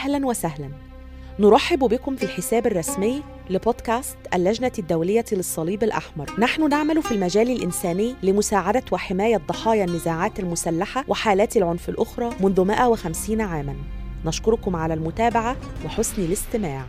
أهلا وسهلا. نرحب بكم في الحساب الرسمي لبودكاست اللجنة الدولية للصليب الأحمر. نحن نعمل في المجال الإنساني لمساعدة وحماية ضحايا النزاعات المسلحة وحالات العنف الأخرى منذ 150 عاماً. نشكركم على المتابعة وحسن الاستماع.